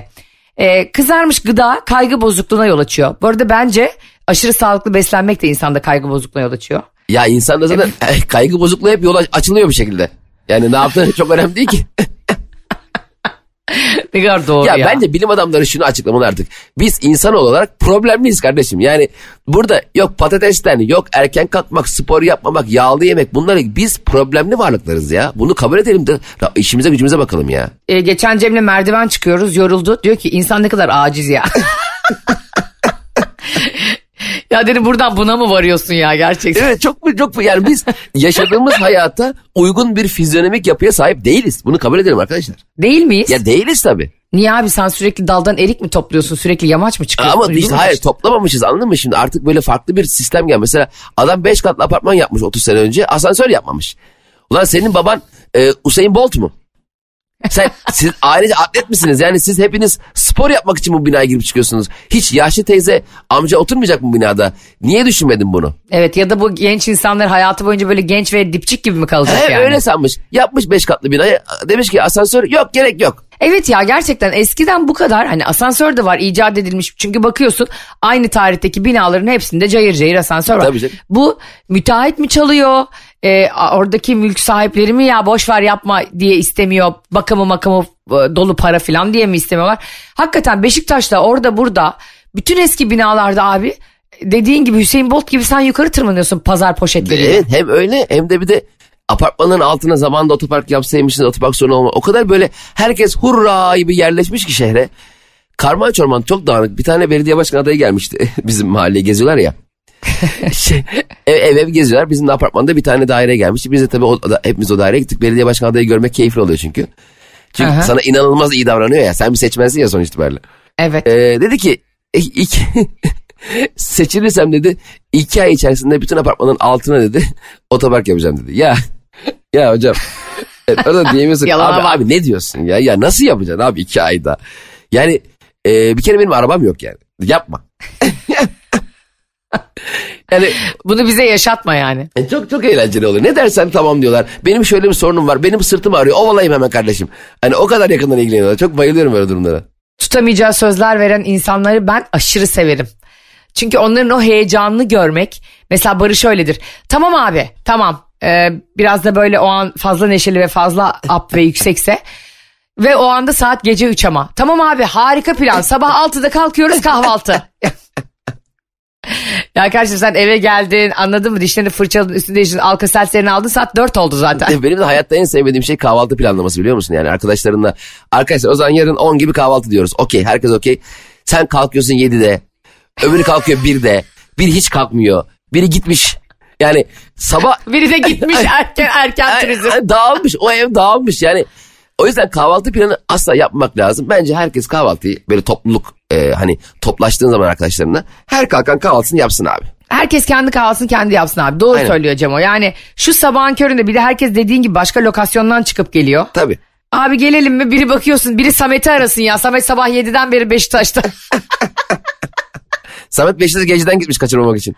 S2: Ee, kızarmış gıda kaygı bozukluğuna yol açıyor. Bu arada bence aşırı sağlıklı beslenmek de insanda kaygı bozukluğuna yol açıyor.
S3: Ya insanda zaten kaygı bozukluğu hep yola açılıyor bir şekilde. Yani ne yaptığın çok önemli değil ki.
S2: Ne kadar doğru
S3: ya,
S2: ya.
S3: bence bilim adamları şunu açıklamalı artık. Biz insan olarak problemliyiz kardeşim. Yani burada yok patatesten, yok erken kalkmak, spor yapmamak, yağlı yemek bunları biz problemli varlıklarız ya. Bunu kabul edelim de ya işimize gücümüze bakalım ya.
S2: Ee, geçen Cem'le merdiven çıkıyoruz yoruldu. Diyor ki insan ne kadar aciz ya. ya dedim buradan buna mı varıyorsun ya gerçekten?
S3: Evet çok mu çok mu yani biz yaşadığımız hayata uygun bir fizyonomik yapıya sahip değiliz. Bunu kabul edelim arkadaşlar.
S2: Değil miyiz?
S3: Ya değiliz tabii.
S2: Niye abi sen sürekli daldan erik mi topluyorsun? Sürekli yamaç mı çıkıyorsun?
S3: Ama işte hayır toplamamışız anladın mı şimdi artık böyle farklı bir sistem gel. Mesela adam 5 katlı apartman yapmış 30 sene önce asansör yapmamış. Ulan senin baban e, Usain Bolt mu? Sen siz ailece atlet misiniz? Yani siz hepiniz spor yapmak için bu binaya girip çıkıyorsunuz. Hiç yaşlı teyze amca oturmayacak mı binada? Niye düşünmedin bunu?
S2: Evet ya da bu genç insanlar hayatı boyunca böyle genç ve dipçik gibi mi kalacak
S3: He,
S2: yani?
S3: Öyle sanmış. Yapmış 5 katlı binayı. Demiş ki asansör yok gerek yok.
S2: Evet ya gerçekten eskiden bu kadar hani asansör de var icat edilmiş. Çünkü bakıyorsun aynı tarihteki binaların hepsinde cayır cayır asansör var.
S3: Tabii canım.
S2: Bu müteahhit mi çalıyor? Ee, oradaki mülk sahipleri mi ya boş ver yapma diye istemiyor. Bakımı makamı e, dolu para falan diye mi istemiyorlar? Hakikaten Beşiktaş'ta orada burada bütün eski binalarda abi dediğin gibi Hüseyin Bolt gibi sen yukarı tırmanıyorsun pazar poşetleriyle.
S3: Evet hem öyle hem de bir de apartmanın altına zamanında otopark yapsaymışsınız otopark sorunu olma. O kadar böyle herkes hurra gibi yerleşmiş ki şehre. Karman çorman çok dağınık. Bir tane belediye başkan adayı gelmişti. Bizim mahalleye geziyorlar ya. şey, ev, ev ev geziyorlar. Bizim de apartmanda bir tane daire gelmişti. Biz de tabii o, da, hepimiz o daireye gittik. Belediye başkan adayı görmek keyifli oluyor çünkü. Çünkü
S2: Aha.
S3: sana inanılmaz iyi davranıyor ya. Sen bir seçmensin ya sonuç itibariyle.
S2: Evet.
S3: Ee, dedi ki "E, iki, seçilirsem dedi iki ay içerisinde bütün apartmanın altına dedi otopark yapacağım dedi. Ya ya hocam evet, orada diyemiyorsun abi,
S2: bak.
S3: abi ne diyorsun ya ya nasıl yapacaksın abi iki ayda. Yani e, bir kere benim arabam yok yani yapma. yani
S2: Bunu bize yaşatma yani.
S3: e, çok çok eğlenceli oluyor. Ne dersen tamam diyorlar. Benim şöyle bir sorunum var. Benim sırtım ağrıyor. Ovalayayım hemen kardeşim. Hani o kadar yakından ilgileniyorlar. Çok bayılıyorum böyle durumlara.
S2: tutamayacağı sözler veren insanları ben aşırı severim. Çünkü onların o heyecanını görmek. Mesela Barış öyledir. Tamam abi tamam. Ee, biraz da böyle o an fazla neşeli ve fazla up ve yüksekse. Ve o anda saat gece 3 ama. Tamam abi harika plan. Sabah 6'da kalkıyoruz kahvaltı. ya kardeşim sen eve geldin anladın mı dişlerini fırçaladın üstünde işin alka seltzerini aldın saat 4 oldu zaten.
S3: Benim de hayatta en sevmediğim şey kahvaltı planlaması biliyor musun? Yani arkadaşlarınla arkadaşlar o zaman yarın 10 gibi kahvaltı diyoruz. Okey herkes okey. Sen kalkıyorsun 7'de. Öbürü kalkıyor 1'de. Biri hiç kalkmıyor. Biri gitmiş. Yani sabah
S2: Biri de gitmiş erken erken turizm.
S3: dağılmış. O ev dağılmış. Yani o yüzden kahvaltı planı asla yapmak lazım. Bence herkes kahvaltıyı böyle topluluk e, hani toplaştığın zaman arkadaşlarına her kalkan kahvaltısını yapsın abi.
S2: Herkes kendi kahvaltısını kendi yapsın abi. Doğru
S3: Aynen.
S2: söylüyor Cemo. Yani şu sabahın köründe bir de herkes dediğin gibi başka lokasyondan çıkıp geliyor.
S3: Tabii.
S2: Abi gelelim mi? Biri bakıyorsun biri Samet'i arasın ya. Samet sabah 7'den beri Beşiktaş'ta.
S3: Samet Beşiktaş geceden gitmiş kaçırmamak için.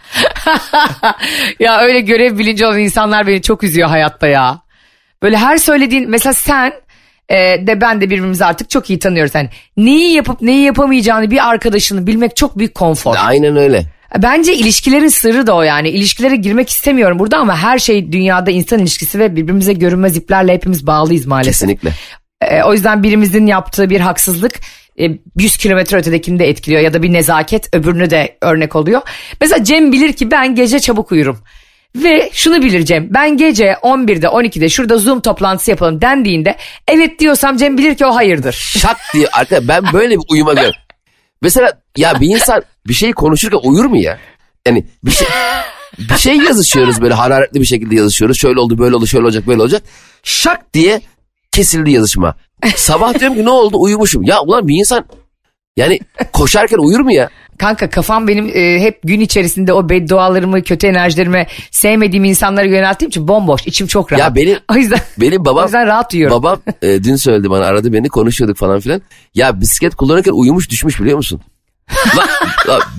S2: ya öyle görev bilinci olan insanlar beni çok üzüyor hayatta ya. Böyle her söylediğin mesela sen e, de ben de birbirimizi artık çok iyi tanıyoruz. Yani neyi yapıp neyi yapamayacağını bir arkadaşını bilmek çok büyük konfor.
S3: Aynen öyle.
S2: Bence ilişkilerin sırrı da o yani. İlişkilere girmek istemiyorum burada ama her şey dünyada insan ilişkisi ve birbirimize görünmez iplerle hepimiz bağlıyız maalesef.
S3: Kesinlikle.
S2: Ee, o yüzden birimizin yaptığı bir haksızlık e, 100 kilometre ötedekini de etkiliyor ya da bir nezaket öbürünü de örnek oluyor. Mesela Cem bilir ki ben gece çabuk uyurum. Ve şunu bilir Cem ben gece 11'de 12'de şurada zoom toplantısı yapalım dendiğinde evet diyorsam Cem bilir ki o hayırdır.
S3: Şak diye arka ben böyle bir uyuma gör. Mesela ya bir insan bir şey konuşurken uyur mu ya? Yani bir şey bir şey yazışıyoruz böyle hararetli bir şekilde yazışıyoruz. Şöyle oldu böyle oldu şöyle olacak böyle olacak. Şak diye kesildi yazışma. Sabah diyorum ki ne oldu uyumuşum. Ya ulan bir insan yani koşarken uyur mu ya?
S2: Kanka kafam benim e, hep gün içerisinde o beddualarımı, kötü enerjilerimi sevmediğim insanlara yönelttiğim için bomboş. içim çok rahat.
S3: Ya benim-
S2: o yüzden
S3: Benim babam
S2: o yüzden rahat uyuyorum.
S3: babam e, dün söyledi bana aradı beni konuşuyorduk falan filan. Ya bisiklet kullanırken uyumuş düşmüş biliyor musun?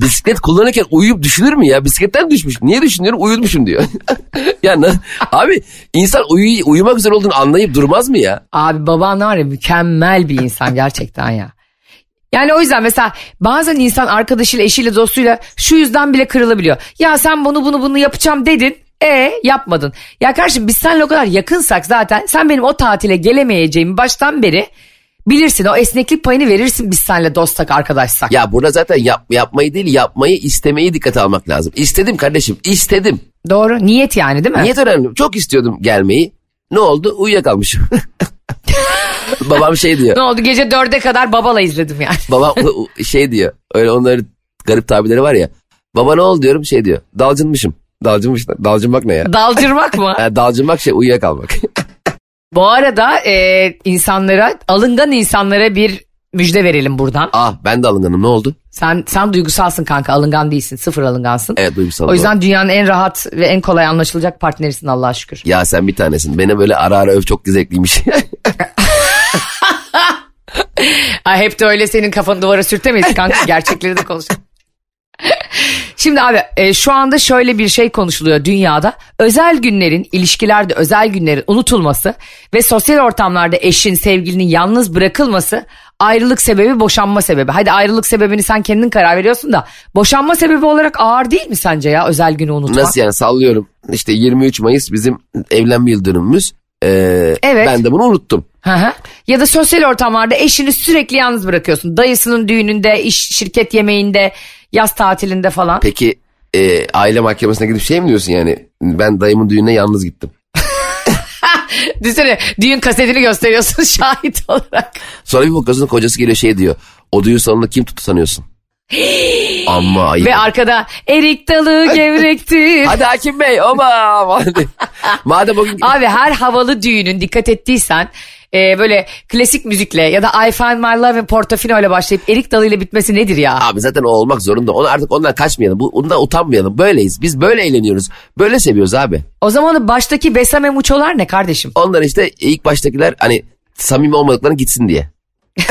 S3: Bisiklet kullanırken uyuyup düşünür mü ya? Bisikletten düşmüş. Niye düşünüyorum? Uyutmuşum diyor. ya na- abi insan uyu, uyumak üzere olduğunu anlayıp durmaz mı ya?
S2: Abi baban var ya mükemmel bir insan gerçekten ya. Yani o yüzden mesela bazen insan arkadaşıyla, eşiyle, dostuyla şu yüzden bile kırılabiliyor. Ya sen bunu bunu bunu yapacağım dedin. E yapmadın. Ya kardeşim biz seninle o kadar yakınsak zaten sen benim o tatile gelemeyeceğimi baştan beri bilirsin. O esneklik payını verirsin biz seninle dostsak arkadaşsak.
S3: Ya burada zaten yap, yapmayı değil yapmayı istemeyi dikkate almak lazım. İstedim kardeşim istedim.
S2: Doğru niyet yani değil mi?
S3: Niyet önemli. Çok istiyordum gelmeyi. Ne oldu? Uyuyakalmışım. Babam şey diyor.
S2: Ne oldu gece dörde kadar babala izledim yani.
S3: Babam şey diyor. Öyle onların garip tabirleri var ya. Baba ne oldu diyorum şey diyor. Dalcınmışım. Dalcınmış. Dalcınmak ne ya?
S2: Dalcırmak mı?
S3: Dalcınmak şey uyuyakalmak.
S2: Bu arada e, insanlara alıngan insanlara bir müjde verelim buradan.
S3: ah ben de alınganım ne oldu?
S2: Sen sen duygusalsın kanka alıngan değilsin sıfır alıngansın.
S3: Evet duygusal.
S2: O yüzden dünyanın en rahat ve en kolay anlaşılacak partnerisin Allah'a şükür.
S3: Ya sen bir tanesin. Beni böyle ara ara öv çok zevkliymiş.
S2: Ay hep de öyle senin kafanı duvara sürtemeyiz kanka gerçekleri de konuşalım. Şimdi abi e, şu anda şöyle bir şey konuşuluyor dünyada. Özel günlerin, ilişkilerde özel günlerin unutulması ve sosyal ortamlarda eşin, sevgilinin yalnız bırakılması ayrılık sebebi, boşanma sebebi. Hadi ayrılık sebebini sen kendin karar veriyorsun da boşanma sebebi olarak ağır değil mi sence ya özel günü unutmak?
S3: Nasıl yani sallıyorum. İşte 23 Mayıs bizim evlenme yıl dönümümüz. Ee,
S2: Evet.
S3: Ben de bunu unuttum.
S2: Hı hı. Ya da sosyal ortamlarda eşini sürekli yalnız bırakıyorsun. Dayısının düğününde, iş şirket yemeğinde, yaz tatilinde falan.
S3: Peki e, aile mahkemesine gidip şey mi diyorsun yani? Ben dayımın düğününe yalnız gittim.
S2: Düşünsene düğün kasetini gösteriyorsun şahit olarak.
S3: Sonra bir bakıyorsun kocası geliyor şey diyor. O düğün salonunda kim tuttu sanıyorsun? Ama ayıp.
S2: Ve arkada erik dalı gevrektir.
S3: Hadi hakim bey oba. Madem o gün...
S2: Abi her havalı düğünün dikkat ettiysen e, böyle klasik müzikle ya da I Find My Love in Portofino ile başlayıp erik dalı ile bitmesi nedir ya?
S3: Abi zaten o olmak zorunda. Onu artık ondan kaçmayalım. Bu, ondan utanmayalım. Böyleyiz. Biz böyle eğleniyoruz. Böyle seviyoruz abi.
S2: O zaman baştaki Besame Muçolar ne kardeşim?
S3: Onlar işte ilk baştakiler hani samimi olmadıklarını gitsin diye.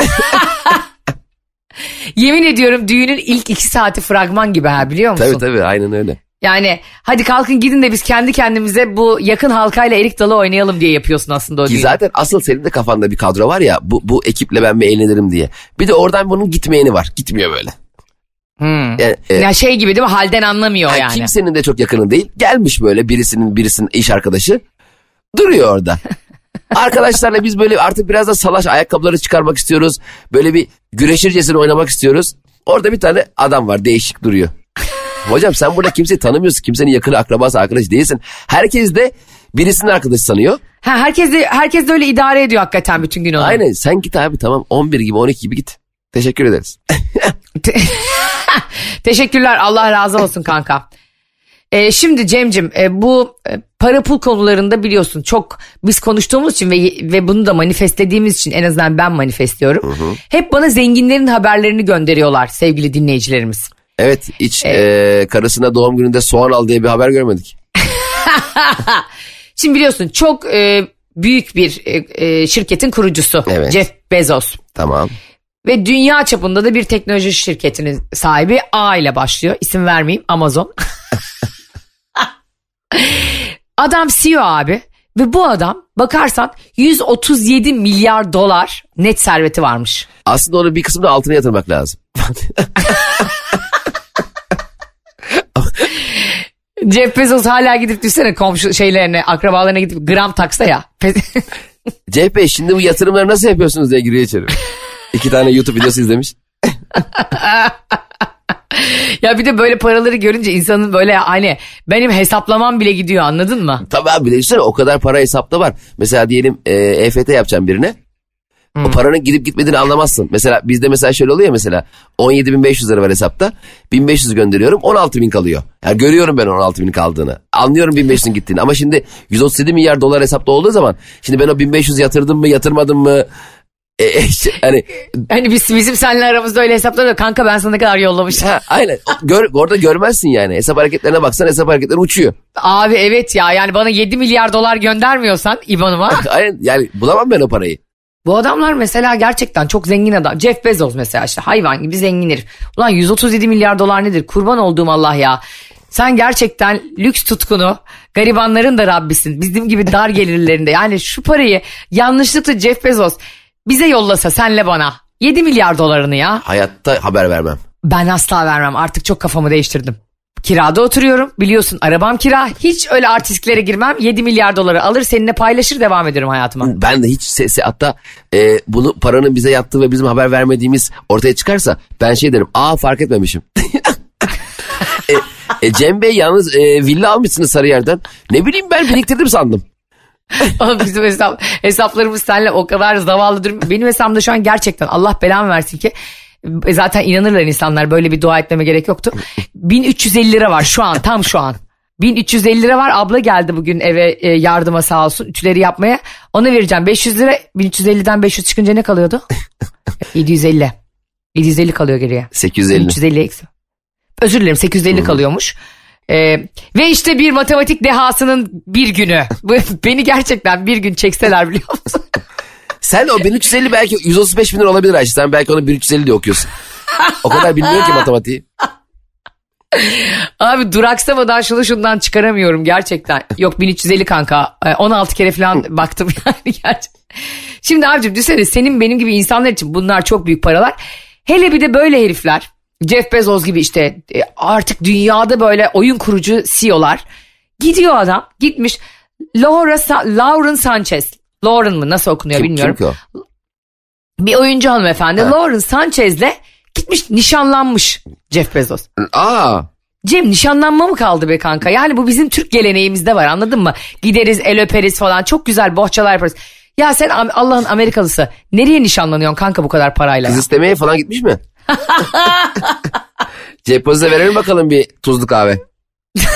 S2: Yemin ediyorum düğünün ilk iki saati fragman gibi ha biliyor musun?
S3: Tabii tabii aynen öyle.
S2: Yani hadi kalkın gidin de biz kendi kendimize bu yakın halkayla erik dalı oynayalım diye yapıyorsun aslında o
S3: Ki
S2: düğünü.
S3: zaten asıl senin de kafanda bir kadro var ya bu, bu ekiple ben bir eğlenirim diye. Bir de oradan bunun gitmeyeni var. Gitmiyor böyle.
S2: Hmm.
S3: Yani, e,
S2: Ya şey gibi değil mi halden anlamıyor
S3: yani
S2: yani.
S3: Kimsenin de çok yakını değil. Gelmiş böyle birisinin birisinin iş arkadaşı. Duruyor orada. Arkadaşlarla biz böyle artık biraz da salaş ayakkabıları çıkarmak istiyoruz. Böyle bir güreşircesine oynamak istiyoruz. Orada bir tane adam var değişik duruyor. Hocam sen burada kimseyi tanımıyorsun. Kimsenin yakını akrabası arkadaş değilsin. Herkes de birisinin arkadaşı sanıyor.
S2: Ha, herkes de herkes de öyle idare ediyor hakikaten bütün gün onu.
S3: Aynen sen git abi tamam 11 gibi 12 gibi git. Teşekkür ederiz.
S2: Te- Teşekkürler Allah razı olsun kanka. Ee, şimdi Cemcim e, bu e, para pul konularında biliyorsun çok biz konuştuğumuz için ve ve bunu da manifestlediğimiz için en azından ben manifestliyorum. Hep bana zenginlerin haberlerini gönderiyorlar sevgili dinleyicilerimiz.
S3: Evet hiç e, karısına doğum gününde soğan al diye bir haber görmedik.
S2: Şimdi biliyorsun çok e, büyük bir e, e, şirketin kurucusu
S3: Evet.
S2: Jeff Bezos.
S3: Tamam.
S2: Ve dünya çapında da bir teknoloji şirketinin sahibi A ile başlıyor. İsim vermeyeyim Amazon. adam CEO abi ve bu adam bakarsan 137 milyar dolar net serveti varmış.
S3: Aslında onun bir kısmını altına yatırmak lazım.
S2: Jeff Bezos hala gidip düşsene komşu şeylerine akrabalarına gidip gram taksa ya.
S3: CHP şimdi bu yatırımları nasıl yapıyorsunuz diye giriyor içeri. İki tane YouTube videosu izlemiş.
S2: ya bir de böyle paraları görünce insanın böyle hani benim hesaplamam bile gidiyor anladın mı?
S3: Tabii abi de düşünsene o kadar para hesapta var. Mesela diyelim e, EFT yapacağım birine. O paranın gidip gitmediğini anlamazsın. Mesela bizde mesela şöyle oluyor mesela 17.500 lira var hesapta. 1500 gönderiyorum 16.000 kalıyor. Yani görüyorum ben 16.000 kaldığını. Anlıyorum 1500'ün gittiğini. Ama şimdi 137 milyar dolar hesapta olduğu zaman şimdi ben o 1500 yatırdım mı yatırmadım mı? E, e, şey, hani
S2: Hani biz, bizim seninle aramızda öyle hesaplar yok. Kanka ben sana ne kadar yollamışım.
S3: ha, aynen Gör, orada görmezsin yani. Hesap hareketlerine baksan hesap hareketleri uçuyor.
S2: Abi evet ya yani bana 7 milyar dolar göndermiyorsan İBAN'ıma.
S3: Aynen yani bulamam ben o parayı.
S2: Bu adamlar mesela gerçekten çok zengin adam. Jeff Bezos mesela işte hayvan gibi zengin herif. Ulan 137 milyar dolar nedir? Kurban olduğum Allah ya. Sen gerçekten lüks tutkunu, garibanların da Rabbisin. Bizim gibi dar gelirlerinde. Yani şu parayı yanlışlıkla Jeff Bezos bize yollasa senle bana. 7 milyar dolarını ya.
S3: Hayatta haber vermem.
S2: Ben asla vermem. Artık çok kafamı değiştirdim. Kirada oturuyorum. Biliyorsun arabam kira. Hiç öyle artistlere girmem. 7 milyar doları alır seninle paylaşır devam ederim hayatıma.
S3: Ben de hiç sesi hatta e, bunu paranın bize yattığı ve bizim haber vermediğimiz ortaya çıkarsa ben şey derim aa fark etmemişim. e, e, Cem Bey yalnız e, villa almışsınız Sarıyer'den. Ne bileyim ben biriktirdim sandım.
S2: Oğlum bizim hesap, hesaplarımız seninle o kadar zavallıdır. Benim hesabımda şu an gerçekten Allah belamı versin ki e, zaten inanırlar insanlar böyle bir dua etmeme gerek yoktu. 1350 lira var şu an tam şu an. 1350 lira var abla geldi bugün eve e, yardıma sağ olsun ütüleri yapmaya. Ona vereceğim 500 lira 1350'den 500 çıkınca ne kalıyordu? 750. 750 kalıyor geriye.
S3: 850.
S2: 350 eksi. Özür dilerim 850 kalıyormuş. Ee, ve işte bir matematik dehasının bir günü. Beni gerçekten bir gün çekseler biliyor musun?
S3: Sen o 1350 belki 135 bin lira olabilir Ayşe. Sen belki onu 1350 diye okuyorsun. O kadar bilmiyor ki matematiği.
S2: Abi duraksamadan şunu şundan çıkaramıyorum gerçekten. Yok 1350 kanka. Ee, 16 kere falan baktım yani gerçekten. Şimdi abicim düşünsene senin benim gibi insanlar için bunlar çok büyük paralar. Hele bir de böyle herifler. Jeff Bezos gibi işte e, artık dünyada böyle oyun kurucu CEO'lar. Gidiyor adam gitmiş Laura Sa- Lauren Sanchez. Lauren mı nasıl okunuyor
S3: Kim,
S2: bilmiyorum.
S3: kim ki o?
S2: Bir oyuncu hanımefendi Lauren Sanchez'le gitmiş nişanlanmış Jeff Bezos.
S3: Aa
S2: Cem nişanlanma mı kaldı be kanka? Yani bu bizim Türk geleneğimizde var anladın mı? Gideriz el öperiz falan çok güzel bohçalar yaparız. Ya sen Allah'ın Amerikalısı nereye nişanlanıyorsun kanka bu kadar parayla?
S3: Kız istemeye falan gitmiş mi? Cepozite verelim bakalım bir tuzlu kahve.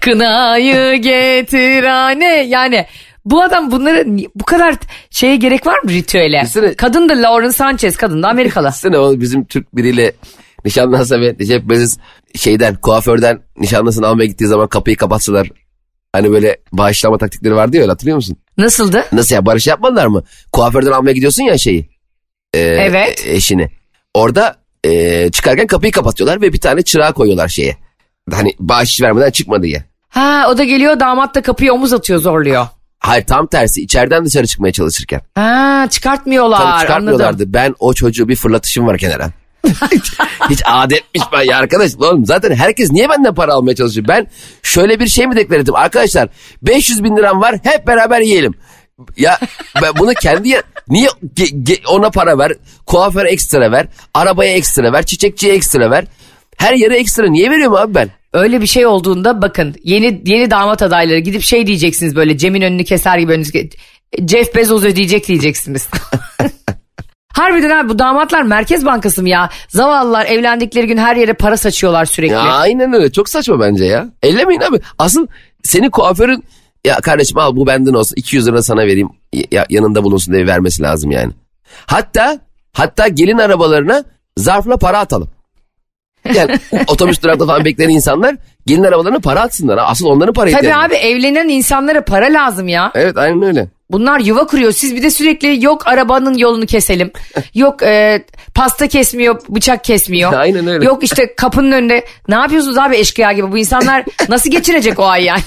S2: Kınayı getir anne yani bu adam bunları bu kadar şeye gerek var mı ritüele?
S3: Düşünsene-
S2: Kadın da Lauren Sanchez kadın da Amerikalı.
S3: Sene o bizim Türk biriyle nişanlansa ve Recep Bezos şeyden kuaförden nişanlısını almaya gittiği zaman kapıyı kapatsalar. Hani böyle bağışlama taktikleri vardı ya öyle hatırlıyor musun?
S2: Nasıldı?
S3: Nasıl ya barış yapmadılar mı? Kuaförden almaya gidiyorsun ya şeyi. E,
S2: Evet.
S3: e, Eşini. Orada e, çıkarken kapıyı kapatıyorlar ve bir tane çırağı koyuyorlar şeye. Hani bağış vermeden çıkma diye.
S2: Ha o da geliyor damat da kapıya omuz atıyor zorluyor.
S3: Hayır tam tersi içeriden dışarı çıkmaya çalışırken.
S2: Ha çıkartmıyorlar
S3: Tabii
S2: anladım.
S3: çıkartmıyorlardı. Ben o çocuğu bir fırlatışım var kenara. Hiç adetmiş ben ya arkadaş. Oğlum zaten herkes niye benden para almaya çalışıyor? Ben şöyle bir şey mi deklar ettim? Arkadaşlar 500 bin liram var hep beraber yiyelim. Ya ben bunu kendi niye ona para ver, kuaför ekstra ver, arabaya ekstra ver, çiçekçiye ekstra ver. Her yere ekstra niye veriyorum abi ben?
S2: Öyle bir şey olduğunda bakın yeni yeni damat adayları gidip şey diyeceksiniz böyle Cem'in önünü keser gibi önünüzü Jeff Bezos ödeyecek diyeceksiniz. Harbiden abi bu damatlar Merkez Bankası mı ya? Zavallılar evlendikleri gün her yere para saçıyorlar sürekli.
S3: Ya aynen öyle. Çok saçma bence ya. Ellemeyin abi. Asıl senin kuaförün ya kardeşim al bu benden olsun 200 lira sana vereyim ya, yanında bulunsun diye vermesi lazım yani. Hatta hatta gelin arabalarına zarfla para atalım. Yani otobüs durakta falan bekleyen insanlar gelin arabalarına para atsınlar. Asıl onların para
S2: Tabii
S3: var.
S2: abi evlenen insanlara para lazım ya.
S3: Evet aynen öyle.
S2: Bunlar yuva kuruyor. Siz bir de sürekli yok arabanın yolunu keselim. yok e, pasta kesmiyor, bıçak kesmiyor.
S3: Aynen öyle.
S2: Yok işte kapının önünde. Ne yapıyorsunuz abi eşkıya gibi? Bu insanlar nasıl geçirecek o ay yani?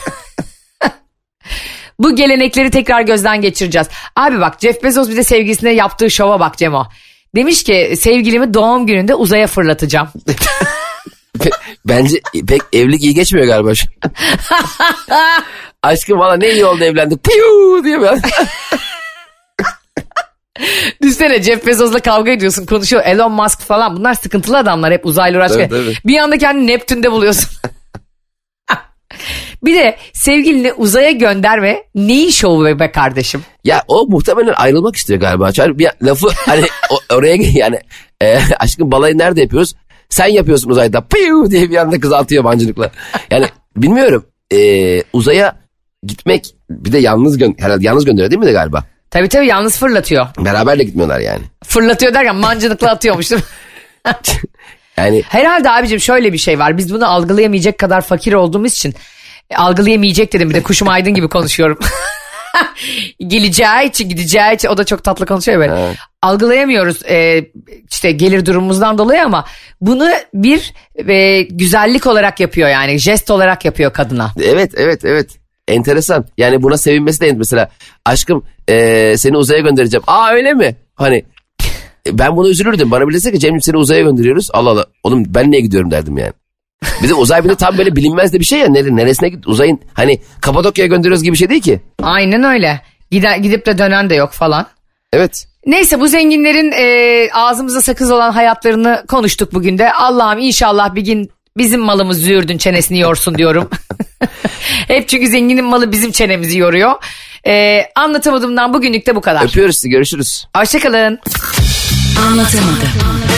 S2: Bu gelenekleri tekrar gözden geçireceğiz. Abi bak Jeff Bezos bir de sevgilisine yaptığı şova bak Cemo. Demiş ki sevgilimi doğum gününde uzaya fırlatacağım.
S3: Bence pek evlilik iyi geçmiyor galiba. Aşkım valla ne iyi oldu evlendik. Piyu diye ben.
S2: Düşünsene Jeff Bezos'la kavga ediyorsun konuşuyor Elon Musk falan bunlar sıkıntılı adamlar hep uzaylı uğraşıyor. Bir anda kendini Neptün'de buluyorsun. Bir de sevgilini uzaya gönderme neyin şovu be, be kardeşim?
S3: Ya o muhtemelen ayrılmak istiyor galiba. Çünkü bir lafı hani oraya yani e, aşkın balayı nerede yapıyoruz? Sen yapıyorsun uzayda. Piu diye bir anda kız atıyor mancınıkla. Yani bilmiyorum. E, uzaya gitmek bir de yalnız gö herhalde yalnız gönderiyor değil mi de galiba?
S2: Tabii tabii yalnız fırlatıyor.
S3: Beraber de gitmiyorlar yani.
S2: Fırlatıyor derken mancınıkla atıyormuş değil mi?
S3: Yani
S2: Herhalde abicim şöyle bir şey var. Biz bunu algılayamayacak kadar fakir olduğumuz için e, algılayamayacak dedim bir de kuşum aydın gibi konuşuyorum. Geleceği için gideceği için o da çok tatlı konuşuyor böyle.
S3: Evet.
S2: Algılayamıyoruz e, işte gelir durumumuzdan dolayı ama bunu bir e, güzellik olarak yapıyor yani jest olarak yapıyor kadına.
S3: evet evet evet. Enteresan. Yani buna sevinmesi de mesela aşkım e, seni uzaya göndereceğim. Aa öyle mi? Hani e, ben buna üzülürdüm. Bana bilirse ki Cem'ciğim seni uzaya gönderiyoruz. Allah Allah. Oğlum ben niye gidiyorum derdim yani. Bir de uzay bir de tam böyle bilinmez de bir şey ya. Nere, neresine git? Uzayın hani Kapadokya'ya gönderiyoruz gibi bir şey değil ki.
S2: Aynen öyle. Gider, gidip de dönen de yok falan.
S3: Evet.
S2: Neyse bu zenginlerin e, ağzımıza sakız olan hayatlarını konuştuk bugün de. Allah'ım inşallah bir gün bizim malımız züğürdün çenesini yorsun diyorum. Hep çünkü zenginin malı bizim çenemizi yoruyor. E, anlatamadığımdan bugünlük de bu kadar.
S3: Öpüyoruz sizi. Görüşürüz.
S2: Hoşçakalın.
S4: Anlatamadım.